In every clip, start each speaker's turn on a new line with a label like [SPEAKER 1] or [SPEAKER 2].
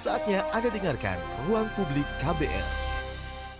[SPEAKER 1] Saatnya Anda dengarkan Ruang Publik KBR.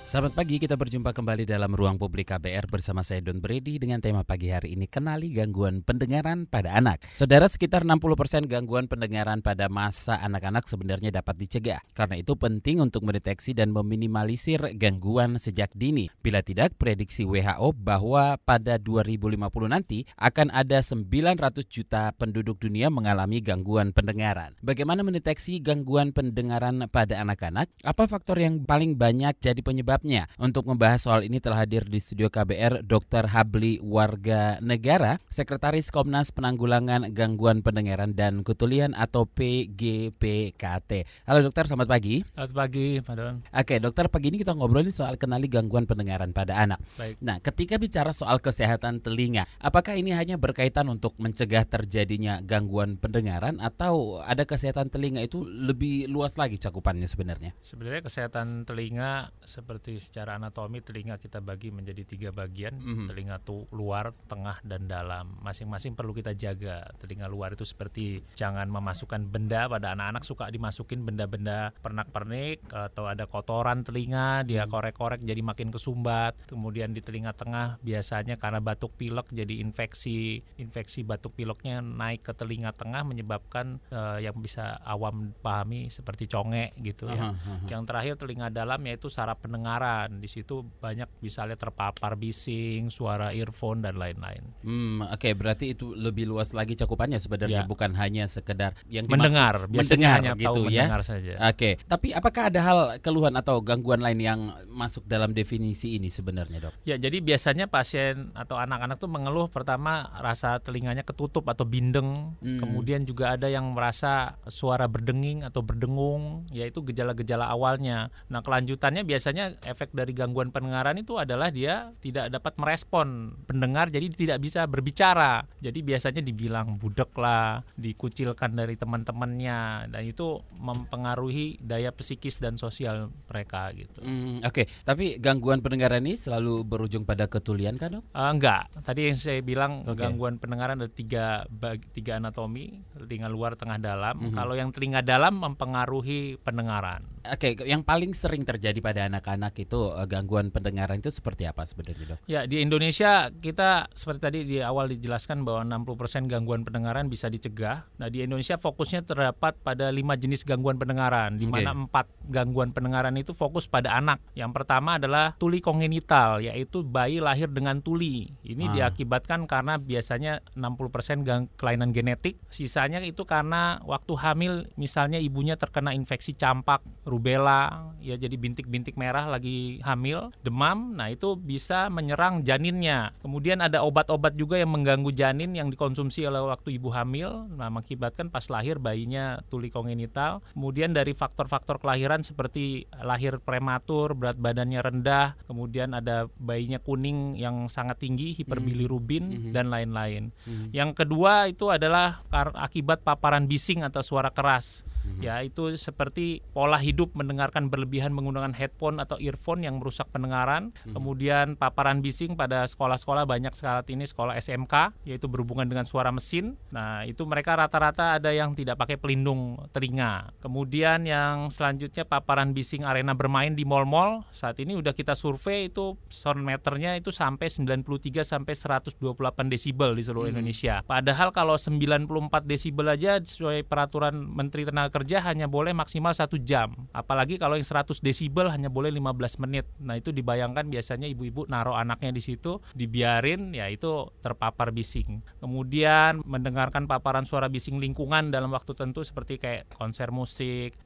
[SPEAKER 2] Selamat pagi, kita berjumpa kembali dalam Ruang Publik KBR bersama saya Don Brady dengan tema pagi hari ini Kenali Gangguan Pendengaran pada Anak. Saudara, sekitar 60% gangguan pendengaran pada masa anak-anak sebenarnya dapat dicegah. Karena itu penting untuk mendeteksi dan meminimalisir gangguan sejak dini. Bila tidak, prediksi WHO bahwa pada 2050 nanti akan ada 900 juta penduduk dunia mengalami gangguan pendengaran. Bagaimana mendeteksi gangguan pendengaran pada anak-anak? Apa faktor yang paling banyak jadi penyebab penyebabnya. Untuk membahas soal ini telah hadir di studio KBR Dr. Habli Warga Negara, Sekretaris Komnas Penanggulangan Gangguan Pendengaran dan Kutulian atau PGPKT. Halo dokter, selamat pagi.
[SPEAKER 3] Selamat pagi, Pak Don.
[SPEAKER 2] Oke, dokter, pagi ini kita ngobrolin soal kenali gangguan pendengaran pada anak. Baik. Nah, ketika bicara soal kesehatan telinga, apakah ini hanya berkaitan untuk mencegah terjadinya gangguan pendengaran atau ada kesehatan telinga itu lebih luas lagi cakupannya sebenarnya?
[SPEAKER 3] Sebenarnya kesehatan telinga seperti seperti secara anatomi telinga kita bagi menjadi tiga bagian, mm -hmm. telinga tuh luar, tengah dan dalam. Masing-masing perlu kita jaga. Telinga luar itu seperti jangan memasukkan benda pada anak-anak suka dimasukin benda-benda pernak-pernik atau ada kotoran telinga, dia mhm. korek-korek jadi makin kesumbat. Kemudian di telinga tengah biasanya karena batuk pilek jadi infeksi, infeksi batuk pileknya naik ke telinga tengah menyebabkan uh, yang bisa awam pahami seperti conge gitu ya. Uh -huh. Yang terakhir telinga dalam yaitu saraf pendengar pendengaran. Di situ banyak misalnya terpapar bising, suara earphone dan lain-lain.
[SPEAKER 2] Hmm, oke, okay, berarti itu lebih luas lagi cakupannya sebenarnya ya. bukan hanya sekedar yang
[SPEAKER 3] mendengar,
[SPEAKER 2] mendengar hanya
[SPEAKER 3] gitu
[SPEAKER 2] ya.
[SPEAKER 3] Mendengar saja.
[SPEAKER 2] Oke, okay. tapi apakah ada hal keluhan atau gangguan lain yang masuk dalam definisi ini sebenarnya, Dok?
[SPEAKER 3] Ya, jadi biasanya pasien atau anak-anak tuh mengeluh pertama rasa telinganya ketutup atau bindeng, hmm. kemudian juga ada yang merasa suara berdenging atau berdengung, yaitu gejala-gejala awalnya. Nah, kelanjutannya biasanya efek dari gangguan pendengaran itu adalah dia tidak dapat merespon pendengar jadi tidak bisa berbicara. Jadi biasanya dibilang budek lah, dikucilkan dari teman-temannya dan itu mempengaruhi daya psikis dan sosial mereka gitu.
[SPEAKER 2] Hmm, Oke, okay. tapi gangguan pendengaran ini selalu berujung pada ketulian kan dok?
[SPEAKER 3] Uh, enggak. Tadi yang saya bilang okay. gangguan pendengaran ada tiga tiga anatomi, telinga luar, tengah, dalam. Mm -hmm. Kalau yang telinga dalam mempengaruhi pendengaran.
[SPEAKER 2] Oke, okay. yang paling sering terjadi pada anak-anak itu uh, gangguan pendengaran itu seperti apa sebenarnya dok?
[SPEAKER 3] Ya di Indonesia kita seperti tadi di awal dijelaskan bahwa 60% gangguan pendengaran bisa dicegah. Nah di Indonesia fokusnya terdapat pada lima jenis gangguan pendengaran, di mana empat gangguan pendengaran itu fokus pada anak. Yang pertama adalah tuli kongenital, yaitu bayi lahir dengan tuli. Ini ah. diakibatkan karena biasanya 60% gang kelainan genetik, sisanya itu karena waktu hamil misalnya ibunya terkena infeksi campak, rubella, ya jadi bintik-bintik merah lagi lagi hamil, demam, nah itu bisa menyerang janinnya. Kemudian ada obat-obat juga yang mengganggu janin yang dikonsumsi oleh waktu ibu hamil, nah mengakibatkan pas lahir bayinya tuli kongenital. Kemudian dari faktor-faktor kelahiran seperti lahir prematur, berat badannya rendah, kemudian ada bayinya kuning yang sangat tinggi, hiperbilirubin mm -hmm. dan lain-lain. Mm -hmm. Yang kedua itu adalah akibat paparan bising atau suara keras hmm. ya itu seperti pola hidup mendengarkan berlebihan menggunakan headphone atau earphone yang merusak pendengaran hmm. kemudian paparan bising pada sekolah-sekolah banyak sekali ini sekolah SMK yaitu berhubungan dengan suara mesin nah itu mereka rata-rata ada yang tidak pakai pelindung telinga kemudian yang selanjutnya paparan bising arena bermain di mall-mall saat ini udah kita survei itu sound meternya itu sampai 93 sampai 128 desibel di seluruh hmm. Indonesia padahal kalau 94 desibel aja sesuai peraturan Menteri Tenaga kerja hanya boleh maksimal satu jam. Apalagi kalau yang 100 desibel hanya boleh 15 menit. Nah itu dibayangkan biasanya ibu-ibu naruh anaknya di situ, dibiarin ya itu terpapar bising. Kemudian mendengarkan paparan suara bising lingkungan dalam waktu tentu seperti kayak konser musik,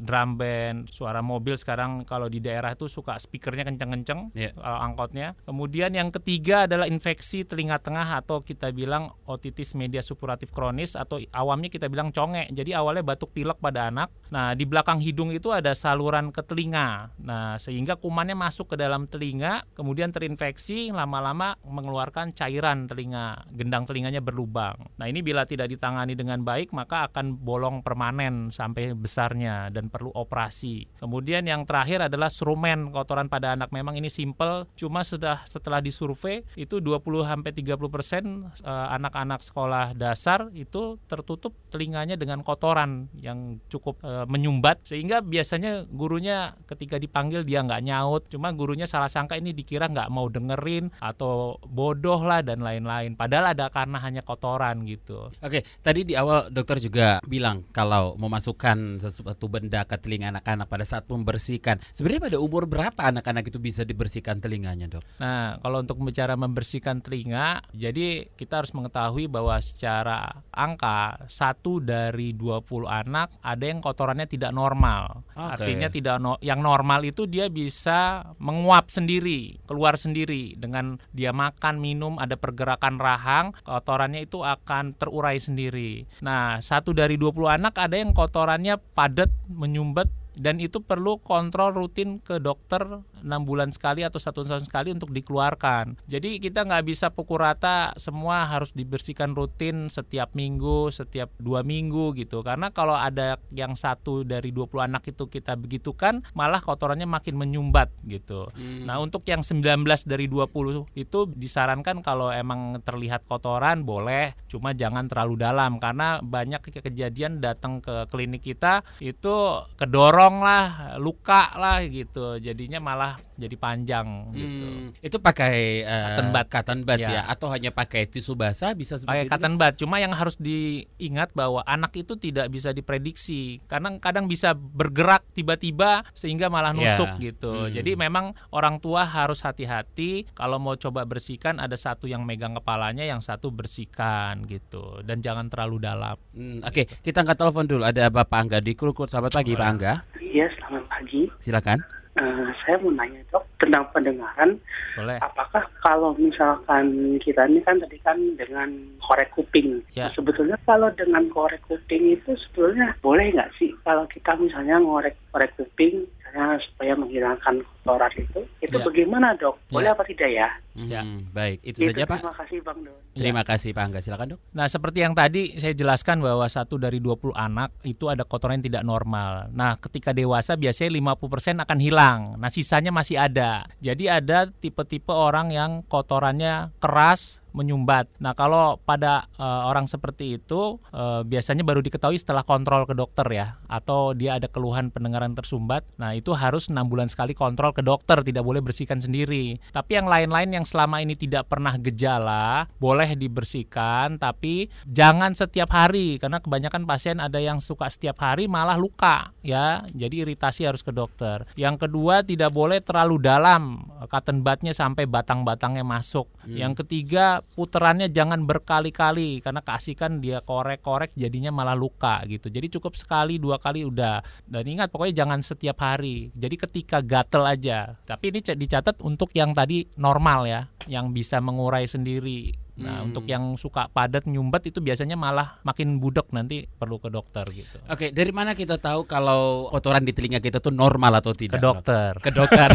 [SPEAKER 3] drum band, suara mobil sekarang kalau di daerah itu suka speakernya kenceng-kenceng yeah. kalau angkotnya. Kemudian yang ketiga adalah infeksi telinga tengah atau kita bilang otitis media supuratif kronis atau awamnya kita bilang conge. Jadi awalnya batuk pilek pada anak. Nah, di belakang hidung itu ada saluran ke telinga. Nah, sehingga kumannya masuk ke dalam telinga, kemudian terinfeksi, lama-lama mengeluarkan cairan telinga, gendang telinganya berlubang. Nah, ini bila tidak ditangani dengan baik, maka akan bolong permanen sampai besarnya dan perlu operasi. Kemudian yang terakhir adalah serumen kotoran pada anak. Memang ini simple, cuma sudah setelah disurvei itu 20 sampai 30 persen eh, anak-anak sekolah dasar itu tertutup telinganya dengan kotoran yang yang cukup uh, menyumbat sehingga biasanya gurunya ketika dipanggil dia nggak nyaut. Cuma gurunya salah sangka ini dikira nggak mau dengerin atau bodoh lah dan lain-lain. Padahal ada karena hanya kotoran gitu.
[SPEAKER 2] Oke tadi di awal dokter juga bilang kalau memasukkan sesuatu benda ke telinga anak-anak pada saat membersihkan. Sebenarnya pada umur berapa anak-anak itu bisa dibersihkan telinganya dok?
[SPEAKER 3] Nah kalau untuk bicara membersihkan telinga jadi kita harus mengetahui bahwa secara angka satu dari 20 anak ada yang kotorannya tidak normal. Okay. Artinya tidak no, yang normal itu dia bisa menguap sendiri, keluar sendiri dengan dia makan, minum, ada pergerakan rahang, kotorannya itu akan terurai sendiri. Nah, satu dari 20 anak ada yang kotorannya padat, menyumbat dan itu perlu kontrol rutin ke dokter enam bulan sekali atau satu tahun sekali untuk dikeluarkan. Jadi kita nggak bisa pukul rata semua harus dibersihkan rutin setiap minggu, setiap dua minggu gitu. Karena kalau ada yang satu dari 20 anak itu kita begitukan, malah kotorannya makin menyumbat gitu. Hmm. Nah untuk yang 19 dari 20 itu disarankan kalau emang terlihat kotoran boleh, cuma jangan terlalu dalam karena banyak kejadian datang ke klinik kita itu kedorong lah, luka lah gitu. Jadinya malah jadi panjang gitu.
[SPEAKER 2] Hmm, itu pakai uh, cotton bud, cotton bud ya. ya atau hanya pakai tisu basah bisa
[SPEAKER 3] pakai cotton bud. Cuma yang harus diingat bahwa anak itu tidak bisa diprediksi. Karena kadang bisa bergerak tiba-tiba sehingga malah ya. nusuk ya. gitu. Hmm. Jadi memang orang tua harus hati-hati kalau mau coba bersihkan ada satu yang megang kepalanya, yang satu bersihkan gitu. Dan jangan terlalu dalam.
[SPEAKER 2] Hmm, Oke, okay. kita angkat telepon dulu. Ada Bapak Angga di Krukut. Selamat pagi, Pak Angga.
[SPEAKER 4] Iya, selamat pagi.
[SPEAKER 2] Silakan.
[SPEAKER 4] Uh, saya mau nanya dok tentang pendengaran. Boleh. Apakah kalau misalkan kita ini kan tadi kan dengan korek kuping. Ya. Nah, sebetulnya kalau dengan korek kuping itu sebetulnya boleh nggak sih kalau kita misalnya ngorek korek kuping misalnya supaya menghilangkan kotoran itu, itu ya. bagaimana dok? Boleh ya. apa tidak ya?
[SPEAKER 2] Ya, baik. Itu, itu saja Pak.
[SPEAKER 4] Terima kasih Bang Don.
[SPEAKER 2] Terima ya. kasih Pak Angga. Silakan dok.
[SPEAKER 3] Nah seperti yang tadi saya jelaskan bahwa satu dari 20 anak itu ada kotoran yang tidak normal. Nah ketika dewasa biasanya 50% akan hilang. Nah sisanya masih ada. Jadi ada tipe-tipe orang yang kotorannya keras, menyumbat. Nah, kalau pada uh, orang seperti itu uh, biasanya baru diketahui setelah kontrol ke dokter ya atau dia ada keluhan pendengaran tersumbat. Nah, itu harus enam bulan sekali kontrol ke dokter, tidak boleh bersihkan sendiri. Tapi yang lain-lain yang selama ini tidak pernah gejala boleh dibersihkan tapi jangan setiap hari karena kebanyakan pasien ada yang suka setiap hari malah luka ya. Jadi iritasi harus ke dokter. Yang kedua tidak boleh terlalu dalam cotton budnya sampai batang-batangnya masuk. Hmm. Yang ketiga puterannya jangan berkali-kali karena kasihkan dia korek-korek jadinya malah luka gitu. Jadi cukup sekali dua kali udah. Dan ingat pokoknya jangan setiap hari. Jadi ketika gatel aja. Tapi ini dicatat untuk yang tadi normal ya, yang bisa mengurai sendiri Nah, hmm. untuk yang suka padat nyumbat itu biasanya malah makin budek nanti perlu ke dokter gitu.
[SPEAKER 2] Oke, dari mana kita tahu kalau kotoran di telinga kita tuh normal atau tidak?
[SPEAKER 3] Ke dokter.
[SPEAKER 2] Ke dokter.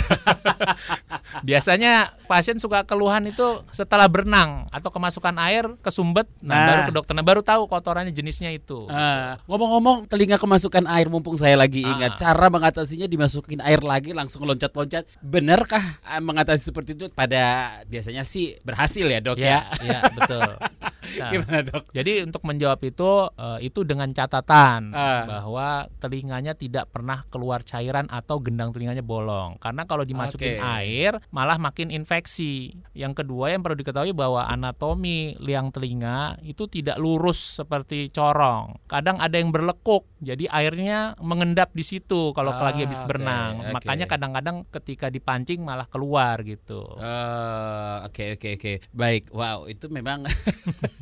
[SPEAKER 3] biasanya pasien suka keluhan itu setelah berenang atau kemasukan air kesumbat, nah, nah baru ke dokter. Nah, baru tahu kotorannya jenisnya itu.
[SPEAKER 2] Uh, ngomong-ngomong telinga kemasukan air mumpung saya lagi ingat, uh. cara mengatasinya dimasukin air lagi langsung loncat-loncat. Benarkah eh, mengatasi seperti itu? Pada biasanya sih berhasil ya, Dok ya.
[SPEAKER 3] ya? Iya, betul. Nah, Gimana dok? Jadi untuk menjawab itu uh, itu dengan catatan uh. bahwa telinganya tidak pernah keluar cairan atau gendang telinganya bolong. Karena kalau dimasukin okay. air malah makin infeksi. Yang kedua yang perlu diketahui bahwa anatomi liang telinga itu tidak lurus seperti corong. Kadang ada yang berlekuk. Jadi airnya mengendap di situ kalau ah, lagi habis berenang. Okay, Makanya kadang-kadang ketika dipancing malah keluar gitu.
[SPEAKER 2] Oke uh, oke okay, oke okay, okay. Baik. Wow, itu memang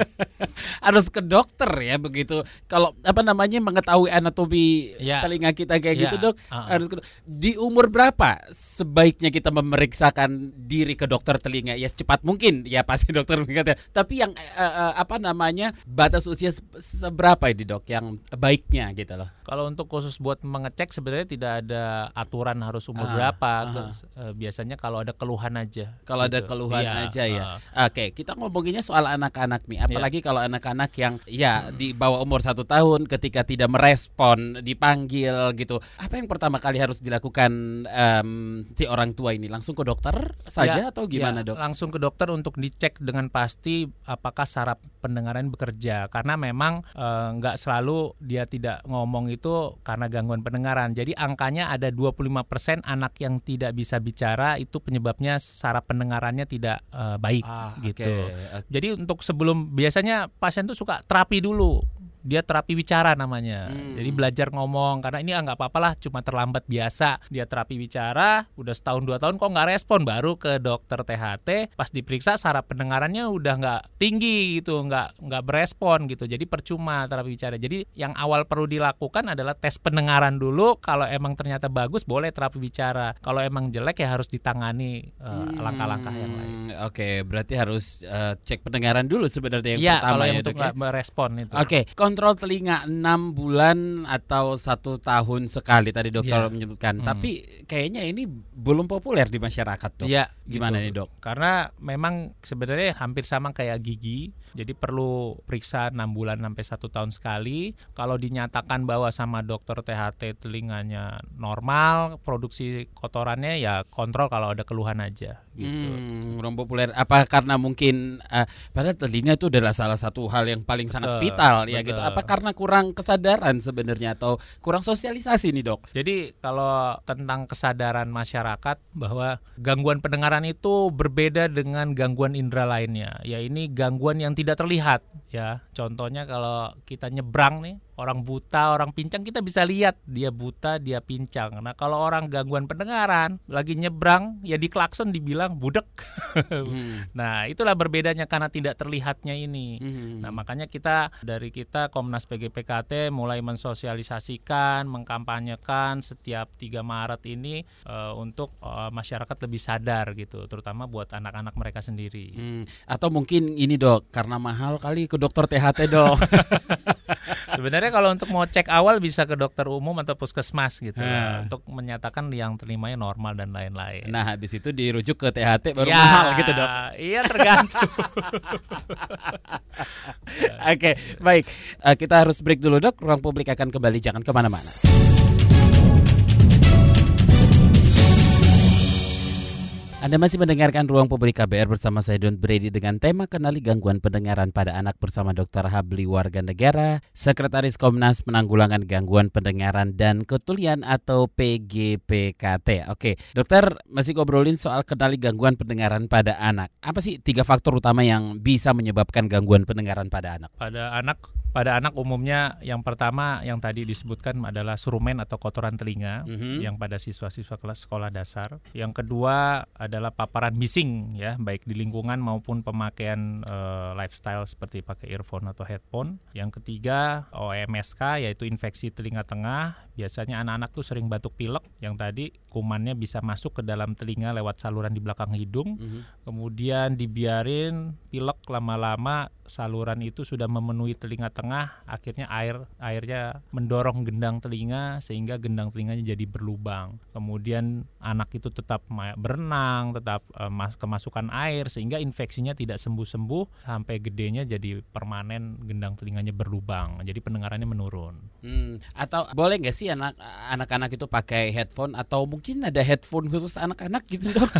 [SPEAKER 2] harus ke dokter ya begitu. Kalau apa namanya mengetahui anatomi ya. telinga kita kayak ya. gitu dok, uh -uh. harus ke, di umur berapa sebaiknya kita memeriksakan diri ke dokter telinga ya secepat mungkin ya pasti dokter mengatakan. Tapi yang uh, uh, apa namanya batas usia seberapa ini dok yang baiknya gitu loh?
[SPEAKER 3] Kalau untuk khusus buat mengecek sebenarnya tidak ada aturan harus umur uh, berapa. -huh. uh, biasanya kalau ada keluhan aja.
[SPEAKER 2] Kalau gitu. ada keluhan ya, aja ya. Uh. Oke, okay, kita ngomonginnya soal anak-anak nih. Apalagi yeah. kalau anak-anak yang ya di bawah umur satu tahun ketika tidak merespon dipanggil gitu. Apa yang pertama kali harus dilakukan um, si orang tua ini? Langsung ke dokter saja ya, atau gimana ya, dok?
[SPEAKER 3] Langsung ke dokter untuk dicek dengan pasti apakah saraf pendengaran bekerja. Karena memang eh, nggak uh, selalu dia tidak ngomong itu itu karena gangguan pendengaran. Jadi angkanya ada 25% anak yang tidak bisa bicara itu penyebabnya saraf pendengarannya tidak uh, baik ah, gitu. Okay. Jadi untuk sebelum biasanya pasien tuh suka terapi dulu dia terapi bicara namanya. Hmm. Jadi belajar ngomong karena ini nggak apa-apa lah, cuma terlambat biasa. Dia terapi bicara, udah setahun dua tahun kok nggak respon, baru ke dokter THT. Pas diperiksa saraf pendengarannya udah nggak tinggi gitu, nggak nggak berespon gitu. Jadi percuma terapi bicara. Jadi yang awal perlu dilakukan adalah tes pendengaran dulu. Kalau emang ternyata bagus, boleh terapi bicara. Kalau emang jelek ya harus ditangani uh, langkah-langkah yang lain.
[SPEAKER 2] Oke, okay, berarti harus uh, cek pendengaran dulu sebenarnya yang
[SPEAKER 3] ya,
[SPEAKER 2] pertama
[SPEAKER 3] kalau
[SPEAKER 2] ya,
[SPEAKER 3] untuk merespon itu.
[SPEAKER 2] Oke, okay kontrol telinga enam bulan atau satu tahun sekali tadi dokter ya. menyebutkan. Hmm. Tapi kayaknya ini belum populer di masyarakat tuh.
[SPEAKER 3] Iya.
[SPEAKER 2] Gimana gitu. nih dok?
[SPEAKER 3] Karena memang sebenarnya hampir sama kayak gigi. Jadi perlu periksa enam bulan sampai satu tahun sekali. Kalau dinyatakan bahwa sama dokter THT telinganya normal, produksi kotorannya ya kontrol kalau ada keluhan aja. Gitu.
[SPEAKER 2] Hmm, belum populer. Apa karena mungkin uh, padahal telinga itu adalah salah satu hal yang paling sangat vital ya gitu apa karena kurang kesadaran sebenarnya atau kurang sosialisasi nih dok?
[SPEAKER 3] Jadi kalau tentang kesadaran masyarakat bahwa gangguan pendengaran itu berbeda dengan gangguan indera lainnya. Ya ini gangguan yang tidak terlihat ya. Contohnya kalau kita nyebrang nih orang buta, orang pincang kita bisa lihat dia buta, dia pincang. Nah, kalau orang gangguan pendengaran lagi nyebrang ya di klakson dibilang budek. hmm. Nah, itulah berbedanya karena tidak terlihatnya ini. Hmm. Nah, makanya kita dari kita Komnas PGPKT mulai mensosialisasikan, mengkampanyekan setiap 3 Maret ini uh, untuk uh, masyarakat lebih sadar gitu, terutama buat anak-anak mereka sendiri. Hmm.
[SPEAKER 2] Atau mungkin ini, Dok, karena mahal kali ke dokter THT, Dok.
[SPEAKER 3] Sebenarnya kalau untuk mau cek awal bisa ke dokter umum atau puskesmas gitu hmm. untuk menyatakan yang terimanya normal dan lain-lain.
[SPEAKER 2] Nah, habis itu dirujuk ke THT baru ya, mahal gitu, Dok.
[SPEAKER 3] Iya, tergantung.
[SPEAKER 2] Oke, okay, baik. Uh, kita harus break dulu, Dok. Ruang publik akan kembali jangan ke mana mana Anda masih mendengarkan Ruang Publik KBR bersama saya Don Brady dengan tema kenali gangguan pendengaran pada anak bersama Dr. Habli Warga Negara, Sekretaris Komnas Penanggulangan Gangguan Pendengaran dan Ketulian atau PGPKT. Oke, dokter masih ngobrolin soal kenali gangguan pendengaran pada anak. Apa sih tiga faktor utama yang bisa menyebabkan gangguan pendengaran pada anak?
[SPEAKER 3] Pada anak pada anak umumnya yang pertama yang tadi disebutkan adalah surumen atau kotoran telinga mm -hmm. yang pada siswa-siswa kelas sekolah dasar. Yang kedua adalah paparan bising ya baik di lingkungan maupun pemakaian uh, lifestyle seperti pakai earphone atau headphone. Yang ketiga OMSK yaitu infeksi telinga tengah biasanya anak-anak tuh sering batuk pilek yang tadi kumannya bisa masuk ke dalam telinga lewat saluran di belakang hidung. Mm -hmm. kemudian dibiarin pilek lama-lama saluran itu sudah memenuhi telinga tengah akhirnya air airnya mendorong gendang telinga sehingga gendang telinganya jadi berlubang. Kemudian anak itu tetap berenang tetap uh, kemasukan air sehingga infeksinya tidak sembuh-sembuh sampai gedenya jadi permanen gendang telinganya berlubang. Jadi pendengarannya menurun.
[SPEAKER 2] Hmm, atau boleh nggak sih anak anak-anak itu pakai headphone atau mungkin ada headphone khusus anak-anak gitu dong?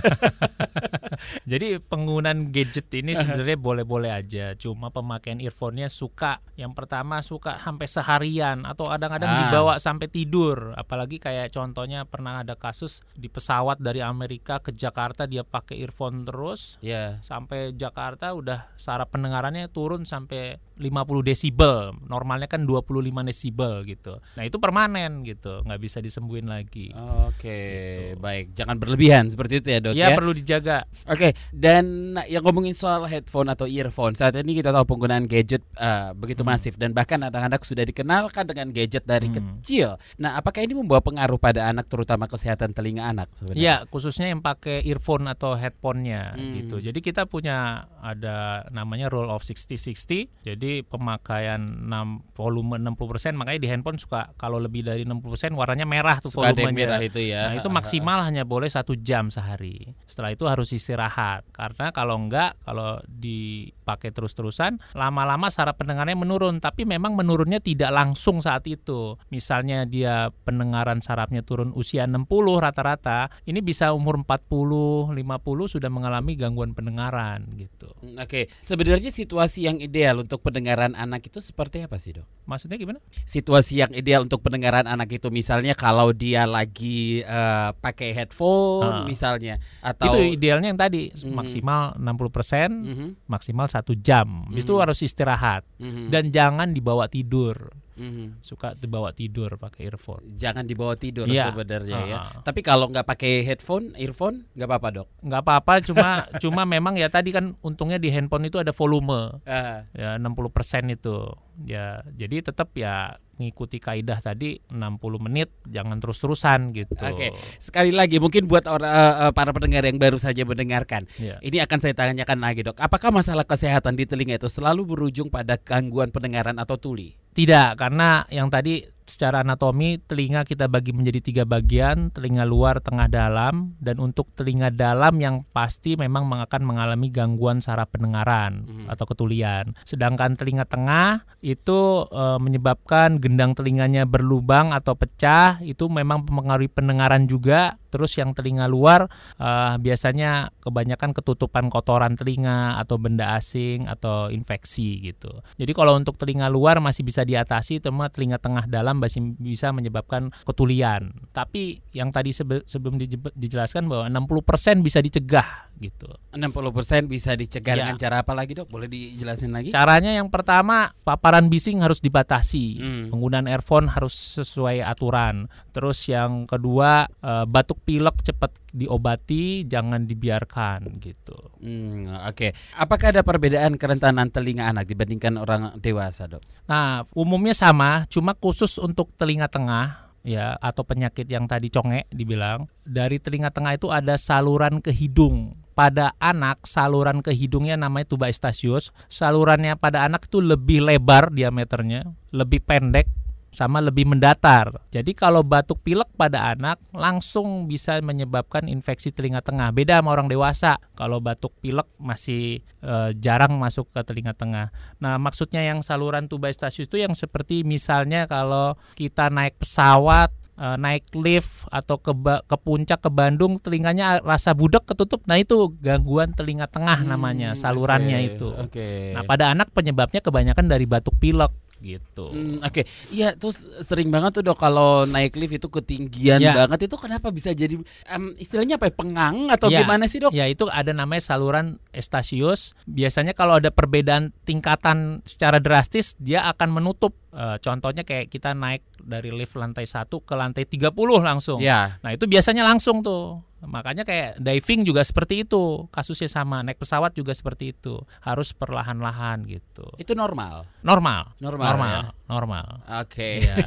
[SPEAKER 3] Jadi penggunaan gadget ini sebenarnya boleh-boleh aja, cuma pemakaian earphone-nya suka. Yang pertama suka sampai seharian atau kadang-kadang ah. dibawa sampai tidur. Apalagi kayak contohnya pernah ada kasus di pesawat dari Amerika ke Jakarta dia pakai earphone terus, yeah. sampai Jakarta udah saraf pendengarannya turun sampai 50 desibel. Normalnya kan 25 desibel gitu. Nah itu permanen gitu nggak bisa disembuhin lagi
[SPEAKER 2] oke okay, gitu. baik jangan berlebihan seperti itu ya dok
[SPEAKER 3] ya, ya? perlu dijaga
[SPEAKER 2] oke okay, dan yang ngomongin soal headphone atau earphone saat ini kita tahu penggunaan gadget uh, begitu hmm. masif dan bahkan anak-anak sudah dikenalkan dengan gadget dari hmm. kecil nah apakah ini membawa pengaruh pada anak terutama kesehatan telinga anak
[SPEAKER 3] Iya khususnya yang pakai earphone atau headphone-nya hmm. gitu jadi kita punya ada namanya rule of 60-60 jadi pemakaian 6 volume 60% makanya di handphone suka kalau lebih dari 60% warnanya merah tuh Suka volumenya.
[SPEAKER 2] merah itu ya.
[SPEAKER 3] Nah, itu maksimal hanya boleh satu jam sehari. Setelah itu harus istirahat karena kalau enggak kalau di pakai terus-terusan, lama-lama saraf pendengarannya menurun, tapi memang menurunnya tidak langsung saat itu. Misalnya dia pendengaran sarafnya turun usia 60 rata-rata, ini bisa umur 40, 50 sudah mengalami gangguan pendengaran gitu.
[SPEAKER 2] Hmm, oke, sebenarnya situasi yang ideal untuk pendengaran anak itu seperti apa sih, Dok?
[SPEAKER 3] Maksudnya gimana?
[SPEAKER 2] Situasi yang ideal untuk pendengaran anak itu misalnya kalau dia lagi uh, pakai headphone uh, misalnya atau
[SPEAKER 3] Itu idealnya yang tadi mm, maksimal 60%, mm -hmm. maksimal satu jam. Mm -hmm. itu harus istirahat mm -hmm. dan jangan dibawa tidur. Mm-hmm. Suka dibawa tidur pakai earphone.
[SPEAKER 2] Jangan dibawa tidur ya. sebenarnya uh-huh. ya. Tapi kalau nggak pakai headphone, earphone nggak apa-apa dok.
[SPEAKER 3] Nggak apa-apa, cuma cuma memang ya tadi kan untungnya di handphone itu ada volume. Uh. Ya 60% itu. Ya jadi tetap ya mengikuti kaidah tadi 60 menit jangan terus-terusan gitu.
[SPEAKER 2] Oke. Sekali lagi mungkin buat orang uh, para pendengar yang baru saja mendengarkan. Yeah. Ini akan saya tanyakan lagi, Dok. Apakah masalah kesehatan di telinga itu selalu berujung pada gangguan pendengaran atau tuli?
[SPEAKER 3] Tidak, karena yang tadi secara anatomi telinga kita bagi menjadi tiga bagian, telinga luar, tengah, dalam. Dan untuk telinga dalam yang pasti memang akan mengalami gangguan saraf pendengaran hmm. atau ketulian. Sedangkan telinga tengah itu e, menyebabkan gendang telinganya berlubang atau pecah, itu memang mempengaruhi pendengaran juga Terus yang telinga luar uh, biasanya kebanyakan ketutupan kotoran telinga atau benda asing atau infeksi gitu. Jadi kalau untuk telinga luar masih bisa diatasi, cuma telinga tengah dalam masih bisa menyebabkan ketulian. Tapi yang tadi sebelum dijelaskan bahwa 60% bisa dicegah gitu.
[SPEAKER 2] 60% bisa dicegah ya. dengan cara apa lagi, Dok? Boleh dijelasin lagi?
[SPEAKER 3] Caranya yang pertama, paparan bising harus dibatasi. Hmm. Penggunaan earphone harus sesuai aturan. Terus yang kedua, uh, batuk pilek cepat diobati, jangan dibiarkan gitu.
[SPEAKER 2] Hmm, Oke, okay. apakah ada perbedaan kerentanan telinga anak dibandingkan orang dewasa, dok?
[SPEAKER 3] Nah, umumnya sama, cuma khusus untuk telinga tengah ya atau penyakit yang tadi conge dibilang dari telinga tengah itu ada saluran ke hidung pada anak saluran ke hidungnya namanya tuba estasius salurannya pada anak itu lebih lebar diameternya lebih pendek sama lebih mendatar. Jadi kalau batuk pilek pada anak langsung bisa menyebabkan infeksi telinga tengah. Beda sama orang dewasa. Kalau batuk pilek masih e, jarang masuk ke telinga tengah. Nah, maksudnya yang saluran tuba stasius itu yang seperti misalnya kalau kita naik pesawat eh, naik lift atau ke ke puncak ke Bandung telinganya rasa budek ketutup nah itu gangguan telinga tengah namanya hmm, salurannya okay, itu. Okay. Nah pada anak penyebabnya kebanyakan dari batuk pilek gitu.
[SPEAKER 2] Hmm, Oke, okay. iya terus sering banget tuh dok kalau naik lift itu ketinggian ya. banget itu kenapa bisa jadi um, istilahnya apa ya pengang atau ya. gimana sih dok?
[SPEAKER 3] Ya itu ada namanya saluran estasius. Biasanya kalau ada perbedaan tingkatan secara drastis dia akan menutup. Uh, contohnya kayak kita naik dari lift lantai satu ke lantai 30 langsung. Ya. Nah itu biasanya langsung tuh Makanya kayak diving juga seperti itu, kasusnya sama. Naik pesawat juga seperti itu, harus perlahan-lahan gitu.
[SPEAKER 2] Itu normal.
[SPEAKER 3] Normal.
[SPEAKER 2] Normal.
[SPEAKER 3] Normal. Ya? Normal.
[SPEAKER 2] Oke. Okay.
[SPEAKER 3] Ya.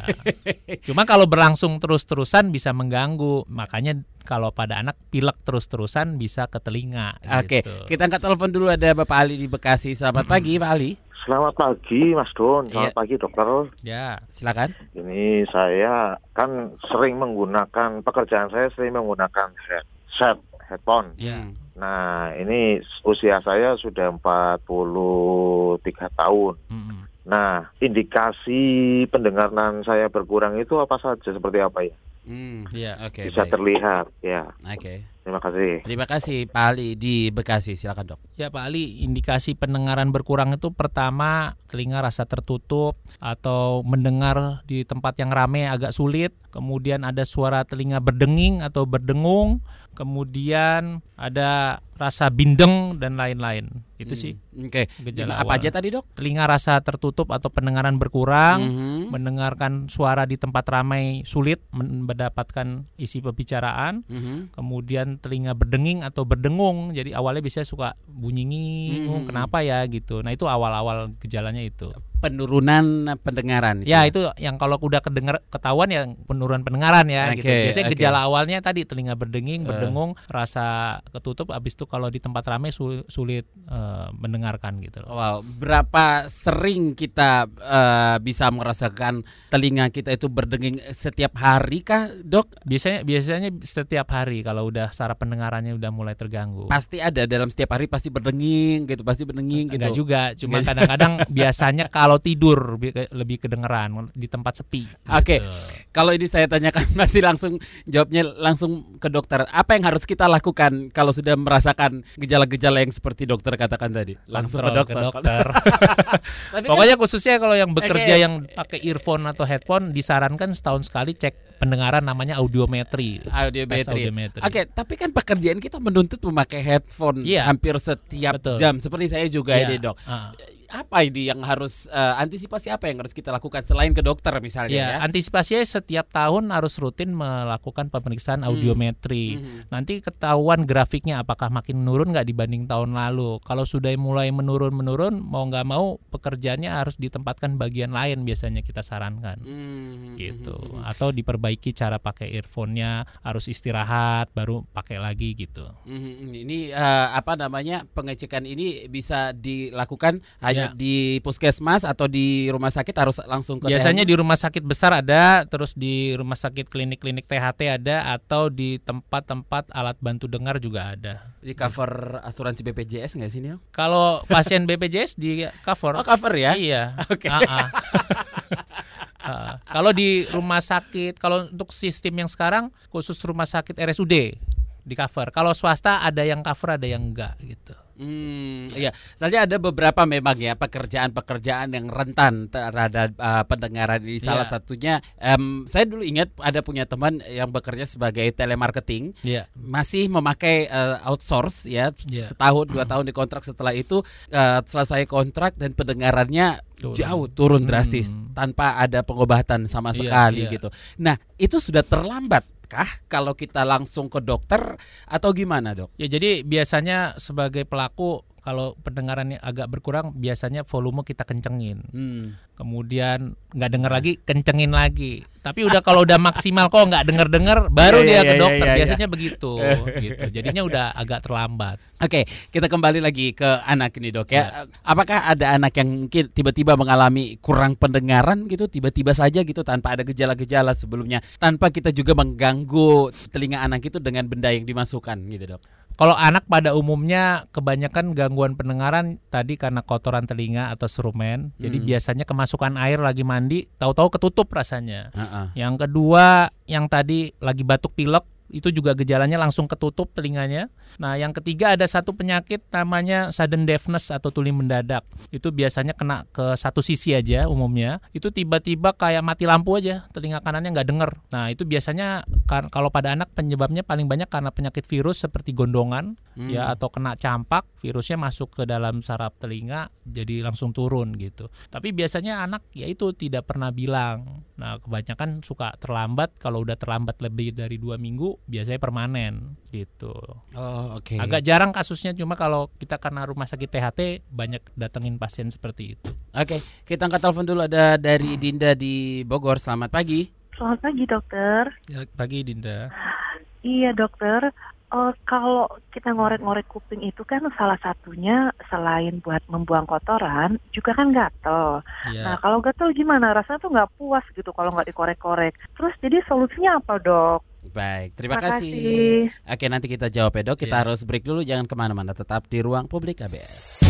[SPEAKER 3] Cuma kalau berlangsung terus-terusan bisa mengganggu. Makanya kalau pada anak pilek terus-terusan bisa ke telinga.
[SPEAKER 2] Oke. Okay. Gitu. Kita angkat telepon dulu ada Bapak Ali di Bekasi. Selamat pagi, Pak Ali.
[SPEAKER 5] Selamat pagi Mas Don, selamat ya. pagi dokter.
[SPEAKER 2] Ya, silakan.
[SPEAKER 5] Ini saya kan sering menggunakan pekerjaan saya sering menggunakan headset, headphone. Ya. Nah, ini usia saya sudah 43 tahun. -hmm. Nah, indikasi pendengaran saya berkurang itu apa saja seperti apa ya? Hmm, ya, oke. Okay, Bisa baik. terlihat, ya.
[SPEAKER 2] Oke. Okay.
[SPEAKER 5] Terima kasih.
[SPEAKER 2] Terima kasih Pak Ali di Bekasi. Silakan dok.
[SPEAKER 3] Ya Pak Ali, indikasi pendengaran berkurang itu pertama telinga rasa tertutup atau mendengar di tempat yang ramai agak sulit. Kemudian ada suara telinga berdenging atau berdengung. Kemudian ada rasa bindeng dan lain-lain. Itu hmm. sih.
[SPEAKER 2] Oke. Okay. Apa aja tadi dok?
[SPEAKER 3] Telinga rasa tertutup atau pendengaran berkurang, hmm. mendengarkan suara di tempat ramai sulit, mendapatkan isi pembicaraan. Hmm. Kemudian telinga berdenging atau berdengung. Jadi awalnya bisa suka bunyi ngingung, hmm. kenapa ya gitu. Nah itu awal-awal gejalanya itu.
[SPEAKER 2] penurunan pendengaran.
[SPEAKER 3] Ya, ya itu yang kalau udah kedengar ketahuan ya penurunan pendengaran ya okay, gitu. Biasanya okay. gejala awalnya tadi telinga berdenging, uh. berdengung, rasa ketutup habis itu kalau di tempat ramai sulit uh, mendengarkan gitu
[SPEAKER 2] Wow, berapa sering kita uh, bisa merasakan telinga kita itu berdenging setiap hari kah, Dok?
[SPEAKER 3] Biasanya biasanya setiap hari kalau udah saraf pendengarannya udah mulai terganggu.
[SPEAKER 2] Pasti ada dalam setiap hari pasti berdenging gitu, pasti berdenging
[SPEAKER 3] gitu. Enggak juga, cuma kadang-kadang biasanya kalau tidur lebih kedengeran di tempat sepi.
[SPEAKER 2] Oke. Okay. Gitu. Kalau ini saya tanyakan masih langsung jawabnya langsung ke dokter. Apa yang harus kita lakukan kalau sudah merasakan gejala-gejala yang seperti dokter katakan tadi?
[SPEAKER 3] Langsung ke dokter. Ke dokter. Pokoknya kan, khususnya kalau yang bekerja okay. yang pakai earphone atau headphone disarankan setahun sekali cek pendengaran namanya audiometri.
[SPEAKER 2] Audiometri. audiometri. Oke, okay, tapi kan pekerjaan kita menuntut memakai headphone yeah. hampir setiap Betul. jam seperti saya juga yeah. ini, Dok. Uh apa ini yang harus uh, antisipasi apa yang harus kita lakukan selain ke dokter misalnya ya,
[SPEAKER 3] ya? antisipasinya setiap tahun harus rutin melakukan pemeriksaan hmm. audiometri. Hmm. Nanti ketahuan grafiknya apakah makin menurun nggak dibanding tahun lalu. Kalau sudah mulai menurun menurun mau nggak mau pekerjaannya harus ditempatkan bagian lain biasanya kita sarankan. Hmm. Gitu. Hmm. Atau diperbaiki cara pakai earphone-nya, harus istirahat baru pakai lagi gitu.
[SPEAKER 2] Hmm. Ini uh, apa namanya pengecekan ini bisa dilakukan hanya ya. di puskesmas atau di rumah sakit harus langsung ke
[SPEAKER 3] Biasanya di rumah sakit besar ada, terus di rumah sakit klinik-klinik THT ada atau di tempat-tempat alat bantu dengar juga ada.
[SPEAKER 2] Di cover asuransi BPJS nggak sih Nil?
[SPEAKER 3] Kalau pasien BPJS di cover.
[SPEAKER 2] Oh, cover ya?
[SPEAKER 3] Iya. Oke. Okay. Uh, kalau di rumah sakit, kalau untuk sistem yang sekarang khusus rumah sakit RSUD di cover. Kalau swasta ada yang cover, ada yang enggak gitu.
[SPEAKER 2] Hmm, iya. Soalnya ada beberapa memang ya pekerjaan-pekerjaan yang rentan terhadap uh, pendengaran ini. Salah yeah. satunya, um, saya dulu ingat ada punya teman yang bekerja sebagai telemarketing, yeah. masih memakai uh, outsource ya yeah. setahun dua tahun di kontrak. Setelah itu uh, selesai kontrak dan pendengarannya turun. jauh turun drastis hmm. tanpa ada pengobatan sama iya, sekali yeah, yeah. gitu. Nah itu sudah terlambat kah kalau kita langsung ke dokter atau gimana dok?
[SPEAKER 3] Ya jadi biasanya sebagai pelaku kalau pendengarannya agak berkurang biasanya volume kita kencengin. Hmm. kemudian nggak denger lagi kencengin lagi. Tapi udah kalau udah maksimal kok nggak denger denger baru yeah, dia yeah, ke iya, dokter. yeah, yeah, biasanya yeah. begitu gitu. Jadinya udah agak terlambat.
[SPEAKER 2] Oke okay, kita kembali lagi ke anak ini dok ya. Yeah. apakah ada anak yang mungkin tiba-tiba mengalami kurang pendengaran gitu? Tiba-tiba saja gitu tanpa ada gejala-gejala sebelumnya. Tanpa kita juga mengganggu telinga anak itu dengan benda yang dimasukkan gitu dok
[SPEAKER 3] kalau anak pada umumnya kebanyakan gangguan pendengaran tadi karena kotoran telinga atau serumen. Hmm. Jadi biasanya kemasukan air lagi mandi, tahu-tahu ketutup rasanya. Uh -uh. Yang kedua, yang tadi lagi batuk pilek itu juga gejalanya langsung ketutup telinganya. Nah, yang ketiga ada satu penyakit namanya sudden deafness atau tuli mendadak. Itu biasanya kena ke satu sisi aja umumnya. Itu tiba-tiba kayak mati lampu aja, telinga kanannya nggak denger. Nah, itu biasanya kalau pada anak penyebabnya paling banyak karena penyakit virus seperti gondongan hmm. ya atau kena campak, virusnya masuk ke dalam saraf telinga jadi langsung turun gitu. Tapi biasanya anak ya itu tidak pernah bilang. Nah, kebanyakan suka terlambat kalau udah terlambat lebih dari dua minggu biasanya permanen gitu.
[SPEAKER 2] Oh, oke. Okay.
[SPEAKER 3] Agak jarang kasusnya cuma kalau kita karena rumah sakit THT banyak datengin pasien seperti itu.
[SPEAKER 2] Oke, okay. kita angkat telepon dulu ada dari Dinda di Bogor. Selamat pagi.
[SPEAKER 6] Selamat pagi, Dokter.
[SPEAKER 3] Ya, pagi, Dinda.
[SPEAKER 6] Iya, Dokter. Uh, kalau kita ngorek-ngorek kuping itu kan salah satunya selain buat membuang kotoran juga kan gatel. Yeah. Nah kalau gatel gimana? Rasanya tuh nggak puas gitu kalau nggak dikorek-korek. Terus jadi solusinya apa dok?
[SPEAKER 2] Baik, terima, terima kasih. kasih. Oke, nanti kita jawab ya dok. Kita yeah. harus break dulu, jangan ke mana-mana. Tetap di ruang publik KBS.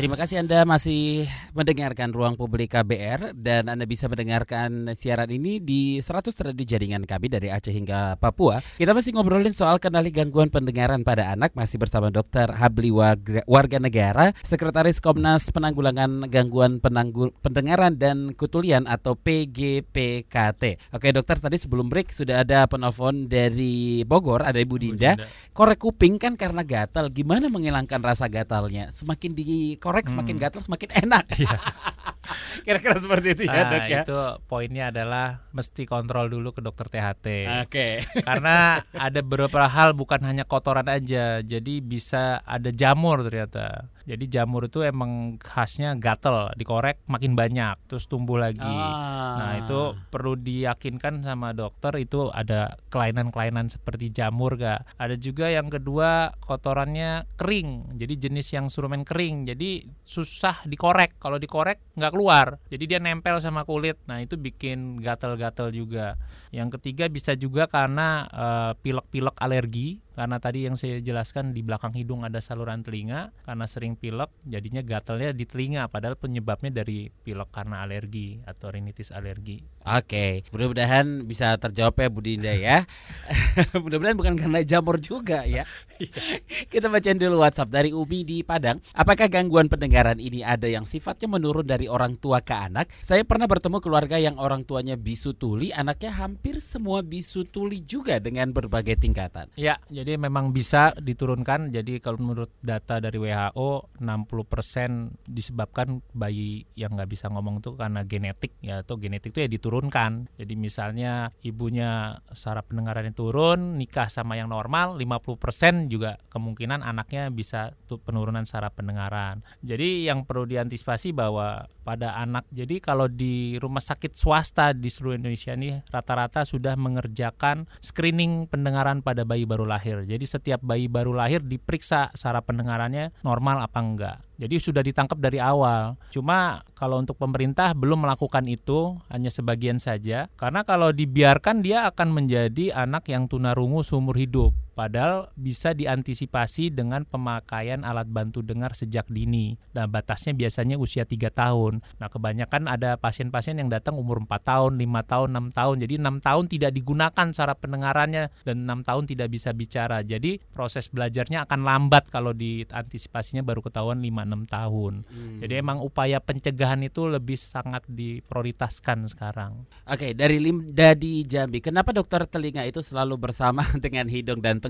[SPEAKER 2] Terima kasih Anda masih mendengarkan Ruang Publik KBR dan Anda bisa mendengarkan siaran ini di 100 radio jaringan kami dari Aceh hingga Papua. Kita masih ngobrolin soal kenali gangguan pendengaran pada anak masih bersama Dr. Habli Warga, Warga Negara, Sekretaris Komnas Penanggulangan Gangguan Penanggu, Pendengaran dan Kutulian atau PGPKT. Oke dokter, tadi sebelum break sudah ada penelpon dari Bogor, ada Ibu Dinda. Dinda. Korek kuping kan karena gatal, gimana menghilangkan rasa gatalnya? Semakin di korek hmm. semakin gatal semakin enak. Iya. Kira-kira seperti itu ya, nah, Dok ya.
[SPEAKER 3] Itu poinnya adalah mesti kontrol dulu ke dokter THT.
[SPEAKER 2] Oke. Okay.
[SPEAKER 3] Karena ada beberapa hal bukan hanya kotoran aja, jadi bisa ada jamur ternyata. Jadi jamur itu emang khasnya gatel, dikorek makin banyak, terus tumbuh lagi. Ah. Nah itu perlu diyakinkan sama dokter itu ada kelainan-kelainan seperti jamur gak. Ada juga yang kedua kotorannya kering, jadi jenis yang surumen kering, jadi susah dikorek. Kalau dikorek nggak keluar, jadi dia nempel sama kulit. Nah itu bikin gatel-gatel juga. Yang ketiga bisa juga karena uh, pilek-pilek alergi karena tadi yang saya jelaskan di belakang hidung ada saluran telinga karena sering pilek jadinya gatalnya di telinga padahal penyebabnya dari pilek karena alergi atau rinitis alergi.
[SPEAKER 2] Oke, mudah-mudahan bisa terjawab ya Bu Dinda ya. mudah-mudahan bukan karena jamur juga ya. Kita bacain dulu WhatsApp dari Umi di Padang. Apakah gangguan pendengaran ini ada yang sifatnya menurun dari orang tua ke anak? Saya pernah bertemu keluarga yang orang tuanya bisu tuli, anaknya hampir semua bisu tuli juga dengan berbagai tingkatan.
[SPEAKER 3] Ya, jadi jadi memang bisa diturunkan. Jadi kalau menurut data dari WHO 60% disebabkan bayi yang nggak bisa ngomong itu karena genetik ya atau genetik itu ya diturunkan. Jadi misalnya ibunya saraf pendengarannya turun, nikah sama yang normal 50% juga kemungkinan anaknya bisa penurunan saraf pendengaran. Jadi yang perlu diantisipasi bahwa pada anak. Jadi kalau di rumah sakit swasta di seluruh Indonesia ini rata-rata sudah mengerjakan screening pendengaran pada bayi baru lahir. Jadi setiap bayi baru lahir diperiksa saraf pendengarannya normal apa enggak. Jadi sudah ditangkap dari awal. Cuma kalau untuk pemerintah belum melakukan itu, hanya sebagian saja. Karena kalau dibiarkan dia akan menjadi anak yang tunarungu seumur hidup. Padahal bisa diantisipasi dengan pemakaian alat bantu dengar sejak dini. Dan batasnya biasanya usia 3 tahun. Nah kebanyakan ada pasien-pasien yang datang umur 4 tahun, 5 tahun, 6 tahun. Jadi 6 tahun tidak digunakan saraf pendengarannya dan 6 tahun tidak bisa bicara. Jadi proses belajarnya akan lambat kalau diantisipasinya baru ketahuan 5 6 tahun. Hmm. Jadi emang upaya pencegahan itu lebih sangat diprioritaskan sekarang.
[SPEAKER 2] Oke, dari Limda di Jambi, kenapa dokter telinga itu selalu bersama dengan hidung dan tenggorokan?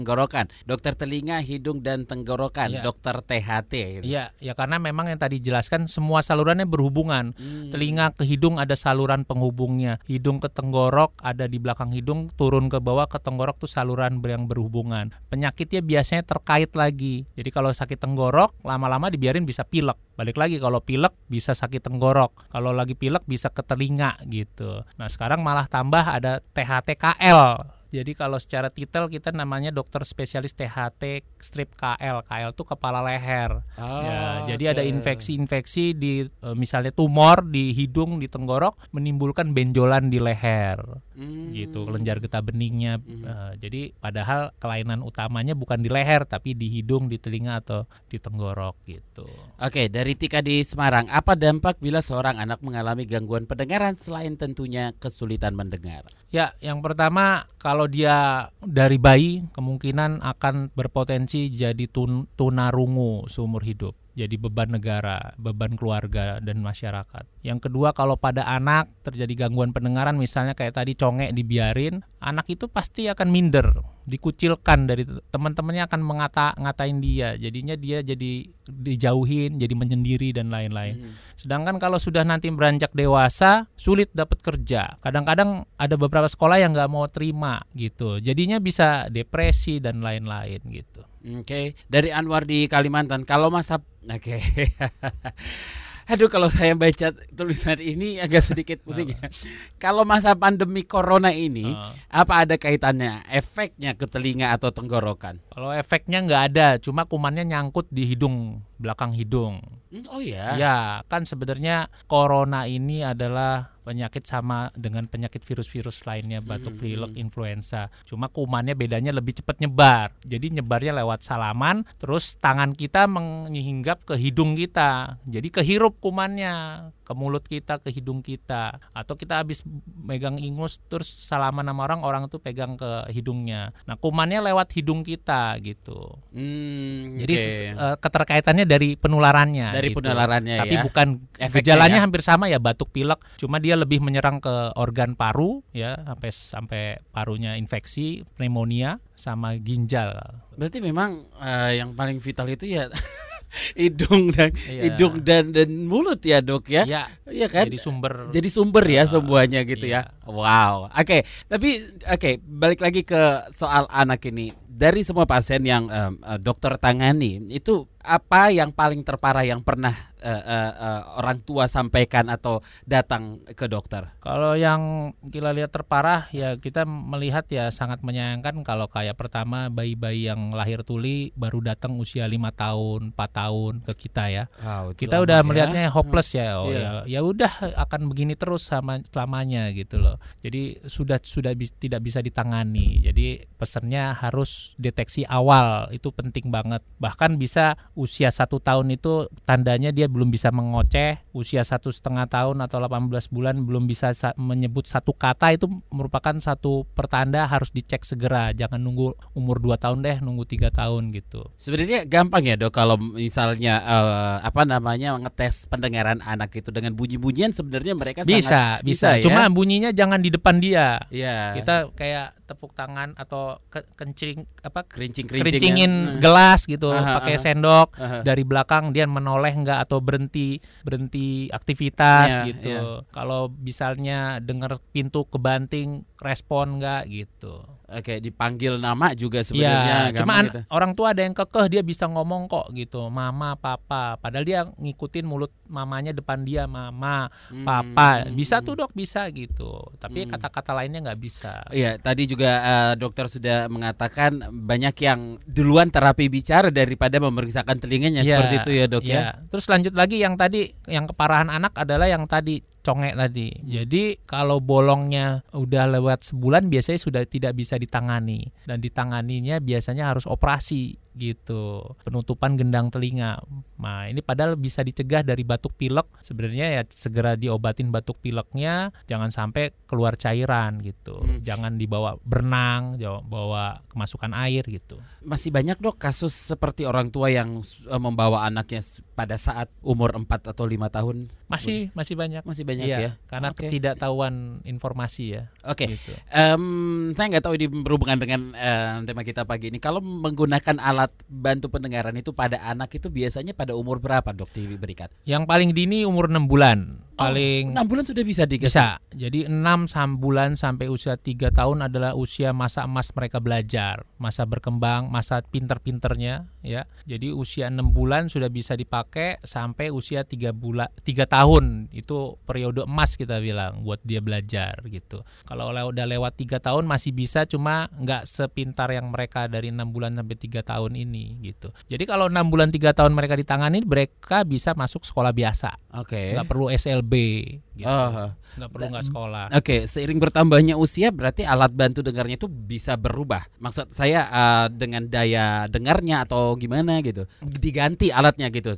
[SPEAKER 2] Dokter telinga, hidung dan tenggorokan, ya. dokter THT.
[SPEAKER 3] Iya, ya karena memang yang tadi jelaskan semua salurannya berhubungan. Hmm. Telinga ke hidung ada saluran penghubungnya, hidung ke tenggorok ada di belakang hidung, turun ke bawah ke tenggorok tuh saluran yang berhubungan. Penyakitnya biasanya terkait lagi. Jadi kalau sakit tenggorok lama-lama dibiarin bisa pilek. Balik lagi kalau pilek bisa sakit tenggorok. Kalau lagi pilek bisa ke telinga gitu. Nah, sekarang malah tambah ada THTKL jadi kalau secara titel kita namanya dokter spesialis THT strip KL. KL itu kepala leher. Oh, ya, okay. jadi ada infeksi-infeksi di e, misalnya tumor di hidung, di tenggorok menimbulkan benjolan di leher. Hmm. Gitu, kelenjar getah beningnya. Hmm. Uh, jadi padahal kelainan utamanya bukan di leher tapi di hidung, di telinga atau di tenggorok gitu.
[SPEAKER 2] Oke, dari Tika di Semarang, apa dampak bila seorang anak mengalami gangguan pendengaran selain tentunya kesulitan mendengar?
[SPEAKER 3] Ya, yang pertama kalau dia dari bayi kemungkinan akan berpotensi jadi tun tunarungu seumur hidup jadi beban negara, beban keluarga dan masyarakat. Yang kedua kalau pada anak terjadi gangguan pendengaran misalnya kayak tadi congek dibiarin, anak itu pasti akan minder, dikucilkan dari teman-temannya akan mengata ngatain dia. Jadinya dia jadi dijauhin, jadi menyendiri dan lain-lain. Hmm. Sedangkan kalau sudah nanti beranjak dewasa, sulit dapat kerja. Kadang-kadang ada beberapa sekolah yang nggak mau terima gitu. Jadinya bisa depresi dan lain-lain gitu.
[SPEAKER 2] Oke, okay. dari Anwar di Kalimantan. Kalau masa oke. Okay. Aduh kalau saya baca tulisan ini agak sedikit pusing ya. Kalau masa pandemi corona ini, uh. apa ada kaitannya efeknya ke telinga atau tenggorokan?
[SPEAKER 3] Kalau efeknya nggak ada, cuma kumannya nyangkut di hidung, belakang hidung.
[SPEAKER 2] Hmm, oh ya.
[SPEAKER 3] Ya, kan sebenarnya corona ini adalah penyakit sama dengan penyakit virus-virus lainnya batuk hmm, pilek hmm. influenza. Cuma kumannya bedanya lebih cepat nyebar. Jadi nyebarnya lewat salaman terus tangan kita menghinggap ke hidung kita. Jadi kehirup kumannya ke mulut kita, ke hidung kita, atau kita habis megang ingus terus salaman sama orang, orang tuh pegang ke hidungnya. Nah, kumannya lewat hidung kita gitu. Hmm, Jadi okay. uh, eh, keterkaitannya dari penularannya.
[SPEAKER 2] Dari gitu. penularannya
[SPEAKER 3] Tapi ya. bukan Efeknya gejalanya ya? hampir sama ya batuk pilek, cuma dia lebih menyerang ke organ paru ya sampai sampai parunya infeksi, pneumonia sama ginjal.
[SPEAKER 2] Berarti memang uh, yang paling vital itu ya hidung dan iya. hidung dan dan mulut ya dok ya
[SPEAKER 3] iya
[SPEAKER 2] ya kan
[SPEAKER 3] jadi sumber
[SPEAKER 2] jadi sumber ya uh, semuanya gitu ya. iya. ya wow oke okay. tapi oke okay, balik lagi ke soal anak ini dari semua pasien yang um, dokter tangani itu apa yang paling terparah yang pernah uh, uh, uh, orang tua sampaikan atau datang ke dokter?
[SPEAKER 3] Kalau yang kita lihat terparah ya kita melihat ya sangat menyayangkan kalau kayak pertama bayi-bayi yang lahir tuli baru datang usia lima tahun, 4 tahun ke kita ya. Wow, kita udah ya. melihatnya hopeless ya. Oh yeah. ya ya udah akan begini terus sama selamanya gitu loh. Jadi sudah sudah bi tidak bisa ditangani. Jadi pesannya harus deteksi awal itu penting banget. Bahkan bisa usia satu tahun itu tandanya dia belum bisa mengoceh, usia satu setengah tahun atau 18 bulan belum bisa sa menyebut satu kata itu merupakan satu pertanda harus dicek segera, jangan nunggu umur 2 tahun deh, nunggu tiga tahun gitu.
[SPEAKER 2] Sebenarnya gampang ya dok kalau misalnya uh, apa namanya ngetes pendengaran anak itu dengan bunyi-bunyian sebenarnya mereka
[SPEAKER 3] bisa sangat, bisa, bisa ya? cuma bunyinya jangan di depan dia. Iya. Kita kayak tepuk tangan atau ke kencing apa
[SPEAKER 2] kerincing
[SPEAKER 3] kerincingin gelas gitu pakai sendok aha. dari belakang dia menoleh enggak atau berhenti berhenti aktivitas yeah, gitu. yeah. kalau misalnya dengar pintu kebanting respon enggak gitu
[SPEAKER 2] Oke, dipanggil nama juga sebenarnya.
[SPEAKER 3] Ya, cuma gitu. orang tua ada yang kekeh dia bisa ngomong kok gitu, mama, papa. Padahal dia ngikutin mulut mamanya depan dia, mama, hmm. papa. Bisa tuh dok, bisa gitu. Tapi hmm. kata-kata hmm. lainnya nggak bisa.
[SPEAKER 2] Iya, tadi juga uh, dokter sudah mengatakan banyak yang duluan terapi bicara daripada memeriksakan telinganya ya, seperti itu ya dok ya. ya.
[SPEAKER 3] Terus lanjut lagi yang tadi, yang keparahan anak adalah yang tadi congek tadi. Hmm. Jadi kalau bolongnya udah lewat sebulan biasanya sudah tidak bisa ditangani dan ditanganinya biasanya harus operasi gitu. Penutupan gendang telinga. Nah ini padahal bisa dicegah dari batuk pilek. Sebenarnya ya segera diobatin batuk pileknya jangan sampai keluar cairan gitu. Hmm. jangan dibawa berenang bawa kemasukan air gitu.
[SPEAKER 2] Masih banyak dok kasus seperti orang tua yang uh, membawa anaknya pada saat umur 4 atau lima tahun?
[SPEAKER 3] Masih masih banyak.
[SPEAKER 2] Masih banyak iya, ya?
[SPEAKER 3] karena okay. ketidaktahuan informasi ya
[SPEAKER 2] oke. okay. gitu. um, saya nggak tahu ini berhubungan dengan uh, tema kita pagi ini. Kalau menggunakan alat alat bantu pendengaran itu pada anak itu biasanya pada umur berapa dok diberikan?
[SPEAKER 3] Yang paling dini umur 6 bulan. Paling
[SPEAKER 2] oh, 6 bulan sudah bisa dikasih?
[SPEAKER 3] Bisa. Jadi 6 bulan sampai usia 3 tahun adalah usia masa emas mereka belajar, masa berkembang, masa pinter-pinternya ya. Jadi usia 6 bulan sudah bisa dipakai sampai usia 3 bulan 3 tahun. Itu periode emas kita bilang buat dia belajar gitu. Kalau udah lewat 3 tahun masih bisa cuma nggak sepintar yang mereka dari 6 bulan sampai 3 tahun ini gitu. Jadi kalau 6 bulan 3 tahun mereka ditangani mereka bisa masuk sekolah biasa.
[SPEAKER 2] Oke. Okay.
[SPEAKER 3] Nggak perlu SLB gitu. Oh, nggak perlu nggak sekolah.
[SPEAKER 2] Oke, okay, seiring bertambahnya usia berarti alat bantu dengarnya itu bisa berubah. Maksud saya uh, dengan daya dengarnya atau gimana gitu. Diganti alatnya gitu,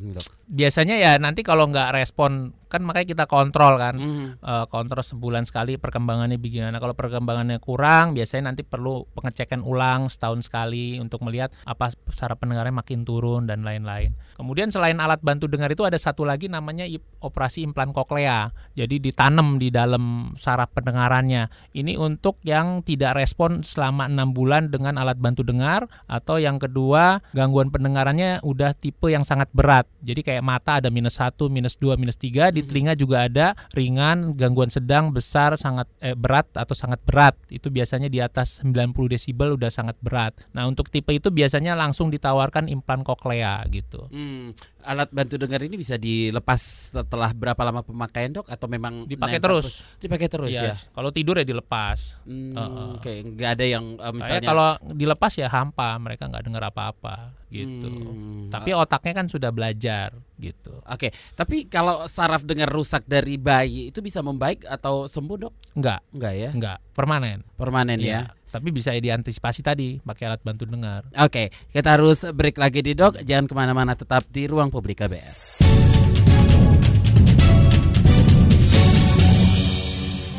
[SPEAKER 3] Biasanya ya nanti kalau nggak respon kan makanya kita kontrol kan. Mm. uh, kontrol sebulan sekali perkembangannya bagaimana. Kalau perkembangannya kurang biasanya nanti perlu pengecekan ulang setahun sekali untuk melihat apa saraf pendengarnya makin turun dan lain-lain. Kemudian selain alat bantu dengar itu ada satu lagi namanya operasi implan koklea. Jadi ditanam di dalam saraf pendengarannya. Ini untuk yang tidak respon selama enam bulan dengan alat bantu dengar atau yang kedua gangguan pendengarannya udah tipe yang sangat berat. Jadi kayak mata ada minus satu minus dua minus tiga di telinga juga ada ringan, gangguan sedang, besar, sangat eh, berat atau sangat berat. Itu biasanya di atas 90 desibel udah sangat berat. Nah, untuk tipe itu biasanya langsung ditawarkan implan koklea gitu.
[SPEAKER 2] Hmm, alat bantu dengar ini bisa dilepas setelah berapa lama pemakaian, Dok atau memang
[SPEAKER 3] dipakai terus?
[SPEAKER 2] Dipakai terus ya. ya?
[SPEAKER 3] Kalau tidur ya dilepas.
[SPEAKER 2] Hmm, uh, Oke, okay. nggak ada yang uh, misalnya
[SPEAKER 3] kalau dilepas ya hampa, mereka nggak dengar apa-apa gitu. Hmm. Tapi otaknya kan sudah belajar gitu.
[SPEAKER 2] Oke, tapi kalau saraf dengar rusak dari bayi itu bisa membaik atau sembuh dok?
[SPEAKER 3] Enggak,
[SPEAKER 2] enggak ya?
[SPEAKER 3] Enggak, permanen.
[SPEAKER 2] Permanen ya. ya.
[SPEAKER 3] Tapi bisa diantisipasi tadi pakai alat bantu dengar.
[SPEAKER 2] Oke, kita harus break lagi di dok. Jangan ke mana-mana, tetap di ruang publik KBR.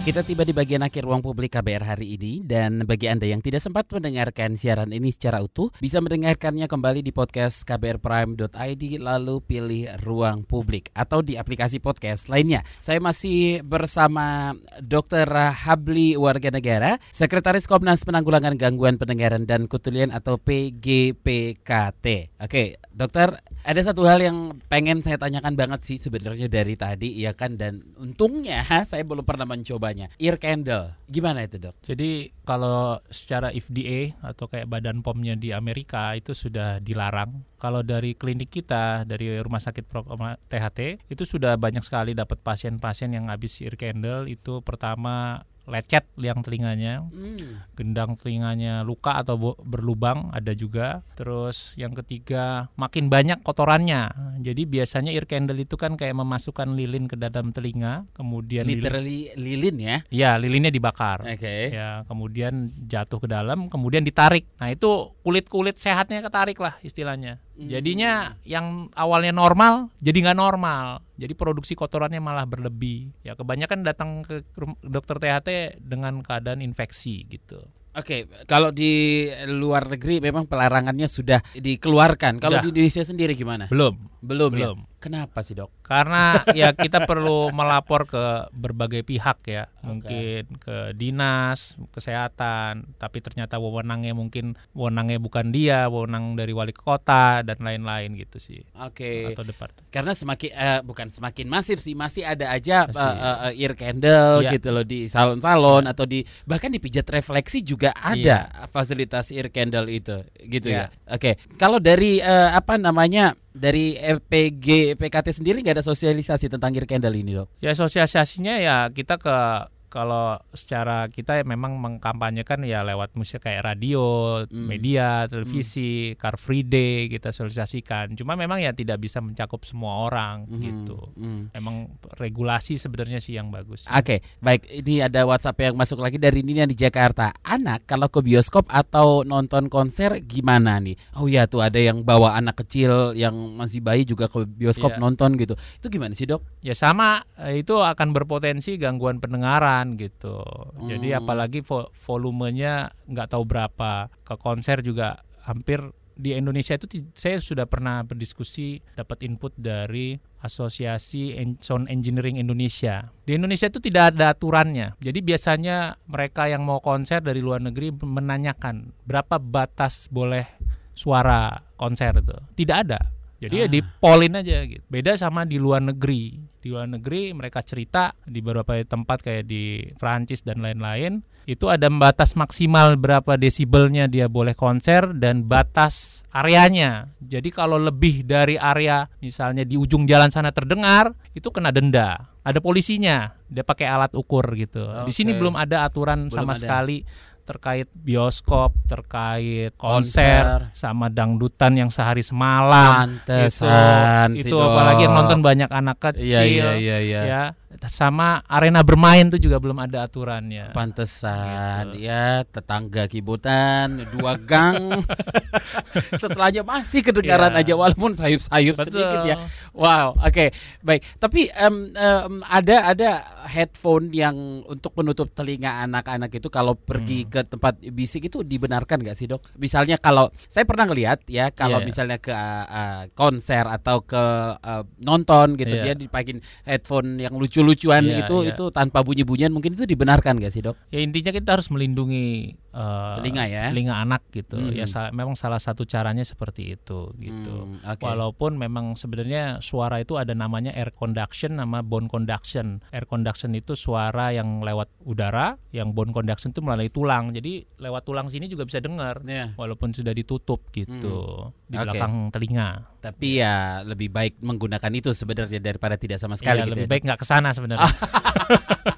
[SPEAKER 2] Kita tiba di bagian akhir ruang publik KBR hari ini dan bagi Anda yang tidak sempat mendengarkan siaran ini secara utuh bisa mendengarkannya kembali di podcast kbrprime.id lalu pilih ruang publik atau di aplikasi podcast lainnya. Saya masih bersama Dr. Habli Warga Negara, Sekretaris Komnas Penanggulangan Gangguan Pendengaran dan Kutulian atau PGPKT. Oke, dokter, ada satu hal yang pengen saya tanyakan banget sih sebenarnya dari tadi ya kan dan untungnya saya belum pernah mencoba namanya ear candle. Gimana itu dok?
[SPEAKER 3] Jadi kalau secara FDA atau kayak badan POM-nya di Amerika itu sudah dilarang. Kalau dari klinik kita dari rumah sakit THT itu sudah banyak sekali dapat pasien-pasien yang habis ear candle itu pertama lecet liang telinganya, hmm. gendang telinganya luka atau berlubang ada juga. Terus yang ketiga makin banyak kotorannya. Jadi biasanya ear candle itu kan kayak memasukkan lilin ke dalam telinga, kemudian
[SPEAKER 2] literally lilin, lilin ya?
[SPEAKER 3] Ya lilinnya dibakar.
[SPEAKER 2] Oke. Okay.
[SPEAKER 3] Ya kemudian jatuh ke dalam, kemudian ditarik. Nah itu kulit kulit sehatnya ketarik lah istilahnya. Hmm. Jadinya yang awalnya normal jadi nggak normal. Jadi produksi kotorannya malah berlebih. Ya kebanyakan datang ke dokter THT dengan keadaan infeksi gitu.
[SPEAKER 2] Oke, okay, kalau di luar negeri memang pelarangannya sudah dikeluarkan. Kalau di Indonesia sendiri gimana?
[SPEAKER 3] Belum.
[SPEAKER 2] Belum.
[SPEAKER 3] Ya? Belum.
[SPEAKER 2] Ya? Kenapa sih dok?
[SPEAKER 3] Karena ya kita perlu melapor ke berbagai pihak ya, okay. mungkin ke dinas kesehatan, tapi ternyata wewenangnya mungkin wewenangnya bukan dia, wewenang dari wali kota dan lain-lain gitu sih.
[SPEAKER 2] Oke.
[SPEAKER 3] Okay. Atau departemen.
[SPEAKER 2] Karena semakin uh, bukan semakin masif sih, masih ada aja masih. Uh, uh, ear candle ya. gitu loh di salon-salon ya. atau di bahkan di pijat refleksi juga ada ya. fasilitas ear candle itu, gitu ya. ya. Oke. Okay. Kalau dari uh, apa namanya dari EPG PKT sendiri nggak ada sosialisasi tentang ear candle ini dok?
[SPEAKER 3] Ya sosialisasinya ya kita ke kalau secara kita memang mengkampanyekan ya lewat musik kayak radio, hmm. media, televisi, hmm. Car Free Day kita sosialisasikan. Cuma memang ya tidak bisa mencakup semua orang hmm. gitu. Hmm. Memang regulasi sebenarnya sih yang bagus.
[SPEAKER 2] Oke, okay, baik. Ini ada WhatsApp yang masuk lagi dari ini yang di Jakarta. Anak kalau ke bioskop atau nonton konser gimana nih? Oh ya tuh ada yang bawa anak kecil yang masih bayi juga ke bioskop yeah. nonton gitu. Itu gimana sih dok?
[SPEAKER 3] Ya sama, eh, itu akan berpotensi gangguan pendengaran gitu. Hmm. Jadi apalagi vo volumenya nggak tahu berapa. Ke konser juga hampir di Indonesia itu saya sudah pernah berdiskusi dapat input dari Asosiasi Sound Engineering Indonesia. Di Indonesia itu tidak ada aturannya. Jadi biasanya mereka yang mau konser dari luar negeri menanyakan berapa batas boleh suara konser itu. Tidak ada. Jadi ya ah. ya dipolin aja gitu. Beda sama di luar negeri di luar negeri mereka cerita di beberapa tempat kayak di Prancis dan lain-lain itu ada batas maksimal berapa desibelnya dia boleh konser dan batas areanya. Jadi kalau lebih dari area misalnya di ujung jalan sana terdengar itu kena denda. Ada polisinya, dia pakai alat ukur gitu. Okay. Di sini belum ada aturan belum sama ada. sekali terkait bioskop, terkait konser, konser sama dangdutan yang sehari semalam.
[SPEAKER 2] Pantesan
[SPEAKER 3] itu, itu apalagi yang nonton banyak anak iya, kecil. Iya, iya, iya, iya. Ya, sama arena bermain tuh juga belum ada aturannya.
[SPEAKER 2] Pantesan gitu. ya tetangga kibutan dua gang setelahnya masih kedengaran yeah. aja walaupun sayup-sayup sedikit ya. Wow, oke okay. baik. Tapi um, um, ada ada headphone yang untuk menutup telinga anak-anak itu kalau pergi hmm. ke tempat bisik itu dibenarkan nggak sih dok? Misalnya kalau saya pernah ngelihat ya kalau yeah. misalnya ke uh, konser atau ke uh, nonton gitu yeah. dia dipakai headphone yang lucu lucu-lucuan yeah, itu yeah. itu tanpa bunyi-bunyian mungkin itu dibenarkan gak sih dok?
[SPEAKER 3] Ya intinya kita harus melindungi uh,
[SPEAKER 2] telinga ya,
[SPEAKER 3] telinga anak gitu. Hmm. Ya sa memang salah satu caranya seperti itu gitu. Hmm, okay. Walaupun memang sebenarnya suara itu ada namanya air conduction nama bone conduction. Air conduction itu suara yang lewat udara, yang bone conduction itu melalui tulang. Jadi lewat tulang sini juga bisa dengar, yeah. walaupun sudah ditutup gitu hmm. di belakang telinga.
[SPEAKER 2] Tapi ya lebih baik menggunakan itu sebenarnya daripada tidak sama sekali.
[SPEAKER 3] Ya, gitu lebih ya. baik nggak ke sana sebenarnya.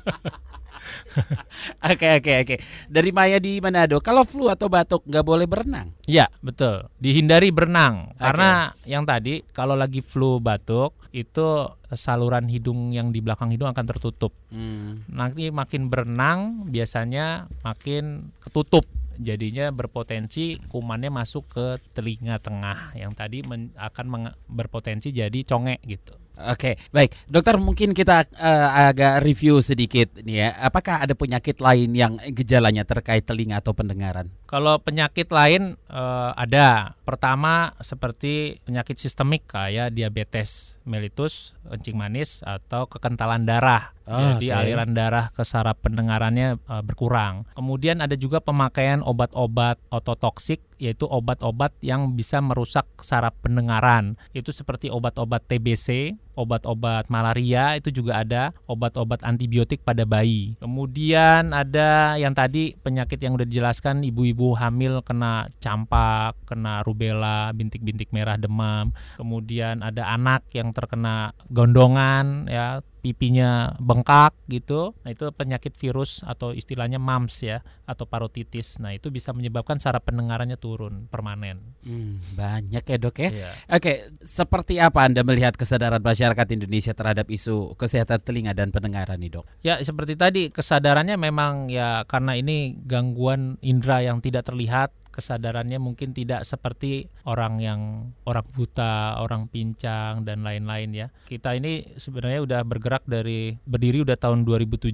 [SPEAKER 2] Oke oke oke. Dari Maya di Manado, kalau flu atau batuk nggak boleh berenang?
[SPEAKER 3] Ya betul. Dihindari berenang okay. karena yang tadi kalau lagi flu batuk itu saluran hidung yang di belakang hidung akan tertutup. Hmm. Nanti makin berenang biasanya makin ketutup jadinya berpotensi kumannya masuk ke telinga tengah yang tadi men, akan berpotensi jadi congek gitu.
[SPEAKER 2] Oke, baik, dokter mungkin kita uh, agak review sedikit nih ya. Apakah ada penyakit lain yang gejalanya terkait telinga atau pendengaran?
[SPEAKER 3] Kalau penyakit lain uh, ada. Pertama seperti penyakit sistemik kayak diabetes mellitus, kencing manis atau kekentalan darah. Oh, Jadi okay. aliran darah ke saraf pendengarannya uh, berkurang. Kemudian ada juga pemakaian obat-obat ototoksik yaitu obat-obat yang bisa merusak saraf pendengaran. Itu seperti obat-obat TBC, obat-obat malaria itu juga ada, obat-obat antibiotik pada bayi. Kemudian ada yang tadi penyakit yang udah dijelaskan ibu-ibu hamil kena campak, kena rubella, bintik-bintik merah demam. Kemudian ada anak yang terkena gondongan ya pipinya bengkak gitu. Nah, itu penyakit virus atau istilahnya MAMS ya atau parotitis. Nah, itu bisa menyebabkan saraf pendengarannya turun permanen.
[SPEAKER 2] Hmm, banyak ya, Dok ya. Iya. Oke, seperti apa Anda melihat kesadaran masyarakat Indonesia terhadap isu kesehatan telinga dan pendengaran nih, Dok?
[SPEAKER 3] Ya, seperti tadi kesadarannya memang ya karena ini gangguan indera yang tidak terlihat kesadarannya mungkin tidak seperti orang yang orang buta, orang pincang dan lain-lain ya. Kita ini sebenarnya udah bergerak dari berdiri udah tahun 2007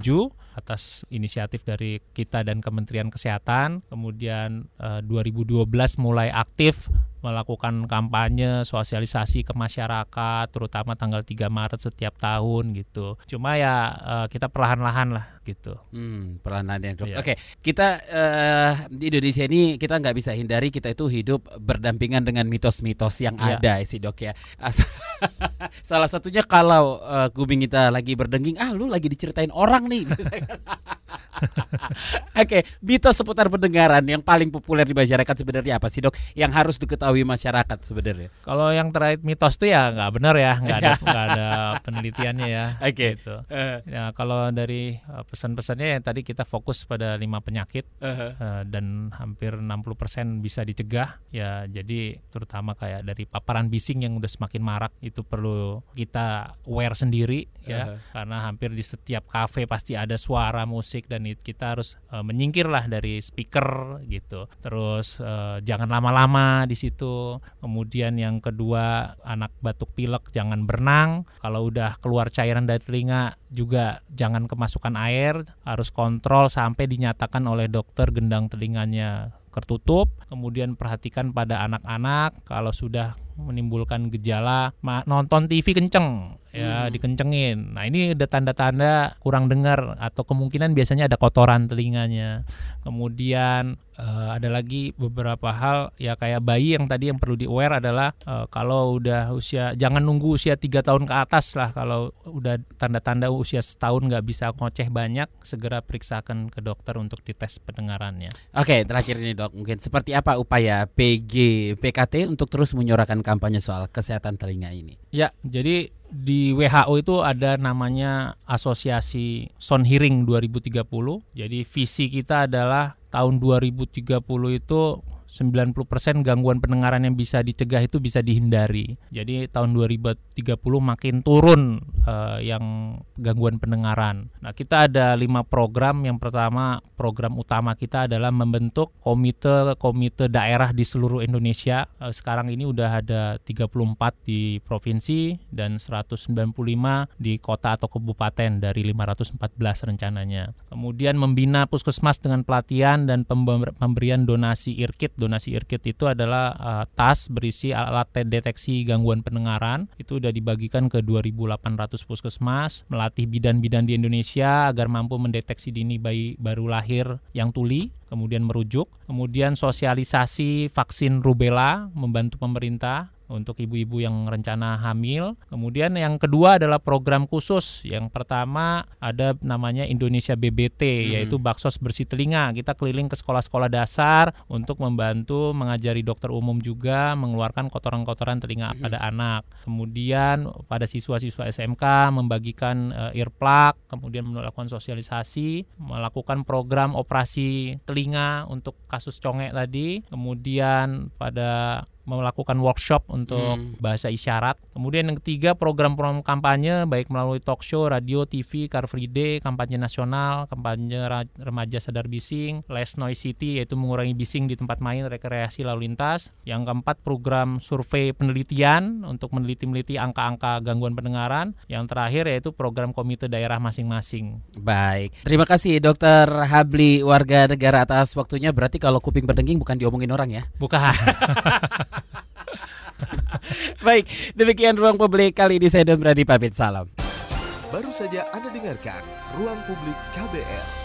[SPEAKER 3] atas inisiatif dari kita dan Kementerian Kesehatan. Kemudian eh, 2012 mulai aktif melakukan kampanye sosialisasi ke masyarakat terutama tanggal 3 Maret setiap tahun gitu. Cuma ya uh, kita perlahan-lahan lah gitu.
[SPEAKER 2] Hmm, perlahan-lahan ya, Dok. Yeah. Oke, kita uh, di Indonesia ini kita nggak bisa hindari kita itu hidup berdampingan dengan mitos-mitos yang yeah. ada sih, Dok ya. Salah satunya kalau uh, kuping kita lagi berdenging, ah lu lagi diceritain orang nih. Oke, okay, mitos seputar pendengaran yang paling populer di masyarakat sebenarnya apa sih dok? Yang harus diketahui masyarakat sebenarnya?
[SPEAKER 3] Kalau yang terkait mitos tuh ya nggak benar ya, nggak ada nggak ada penelitiannya ya.
[SPEAKER 2] Oke. Okay.
[SPEAKER 3] Gitu. Uh. Ya kalau dari uh, pesan-pesannya yang tadi kita fokus pada lima penyakit uh -huh. uh, dan hampir 60% bisa dicegah. Ya jadi terutama kayak dari paparan bising yang udah semakin marak itu perlu kita aware sendiri ya, uh -huh. karena hampir di setiap kafe pasti ada suara musik dan kita harus uh, menyingkir lah dari speaker gitu. Terus uh, jangan lama-lama di situ. Kemudian yang kedua anak batuk pilek jangan berenang. Kalau udah keluar cairan dari telinga juga jangan kemasukan air. Harus kontrol sampai dinyatakan oleh dokter gendang telinganya tertutup. Kemudian perhatikan pada anak-anak kalau sudah menimbulkan gejala nonton TV kenceng ya hmm. dikencengin. Nah ini ada tanda-tanda kurang dengar atau kemungkinan biasanya ada kotoran telinganya. Kemudian uh, ada lagi beberapa hal ya kayak bayi yang tadi yang perlu di aware adalah uh, kalau udah usia jangan nunggu usia tiga tahun ke atas lah kalau udah tanda-tanda usia setahun nggak bisa ngoceh banyak segera periksakan ke dokter untuk dites pendengarannya.
[SPEAKER 2] Oke terakhir ini dok mungkin seperti apa upaya PG PKT untuk terus menyuarakan kampanye soal kesehatan telinga ini?
[SPEAKER 3] Ya jadi di WHO itu ada namanya Asosiasi Sound Hearing 2030. Jadi visi kita adalah tahun 2030 itu 90% gangguan pendengaran yang bisa dicegah itu bisa dihindari. Jadi tahun 2030 makin turun uh, yang gangguan pendengaran. Nah, kita ada lima program. Yang pertama, program utama kita adalah membentuk komite-komite daerah di seluruh Indonesia. Uh, sekarang ini udah ada 34 di provinsi dan 195 di kota atau kabupaten dari 514 rencananya. Kemudian membina puskesmas dengan pelatihan dan pemberian donasi irkit donasi IRKIT itu adalah uh, tas berisi alat deteksi gangguan pendengaran. Itu sudah dibagikan ke 2.800 puskesmas, melatih bidan-bidan di Indonesia agar mampu mendeteksi dini bayi baru lahir yang tuli kemudian merujuk, kemudian sosialisasi vaksin rubella membantu pemerintah untuk ibu-ibu yang rencana hamil. Kemudian yang kedua adalah program khusus. Yang pertama ada namanya Indonesia BBT hmm. yaitu baksos bersih telinga. Kita keliling ke sekolah-sekolah dasar untuk membantu mengajari dokter umum juga mengeluarkan kotoran-kotoran telinga hmm. pada anak. Kemudian pada siswa-siswa SMK membagikan uh, earplug, kemudian melakukan sosialisasi, melakukan program operasi telinga untuk kasus congek tadi. Kemudian pada melakukan workshop untuk hmm. bahasa isyarat. Kemudian yang ketiga program-program kampanye baik melalui talk show, radio, TV, Car Free Day, kampanye nasional, kampanye remaja sadar bising, Less Noise City yaitu mengurangi bising di tempat main, rekreasi lalu lintas. Yang keempat program survei penelitian untuk meneliti-meliti angka-angka gangguan pendengaran. Yang terakhir yaitu program komite daerah masing-masing.
[SPEAKER 2] Baik. Terima kasih Dokter Habli warga negara atas waktunya. Berarti kalau kuping berdengking bukan diomongin orang ya?
[SPEAKER 3] Bukan.
[SPEAKER 2] Baik, demikian ruang publik kali ini saya dan berani pamit salam.
[SPEAKER 1] Baru saja Anda dengarkan Ruang Publik KBR.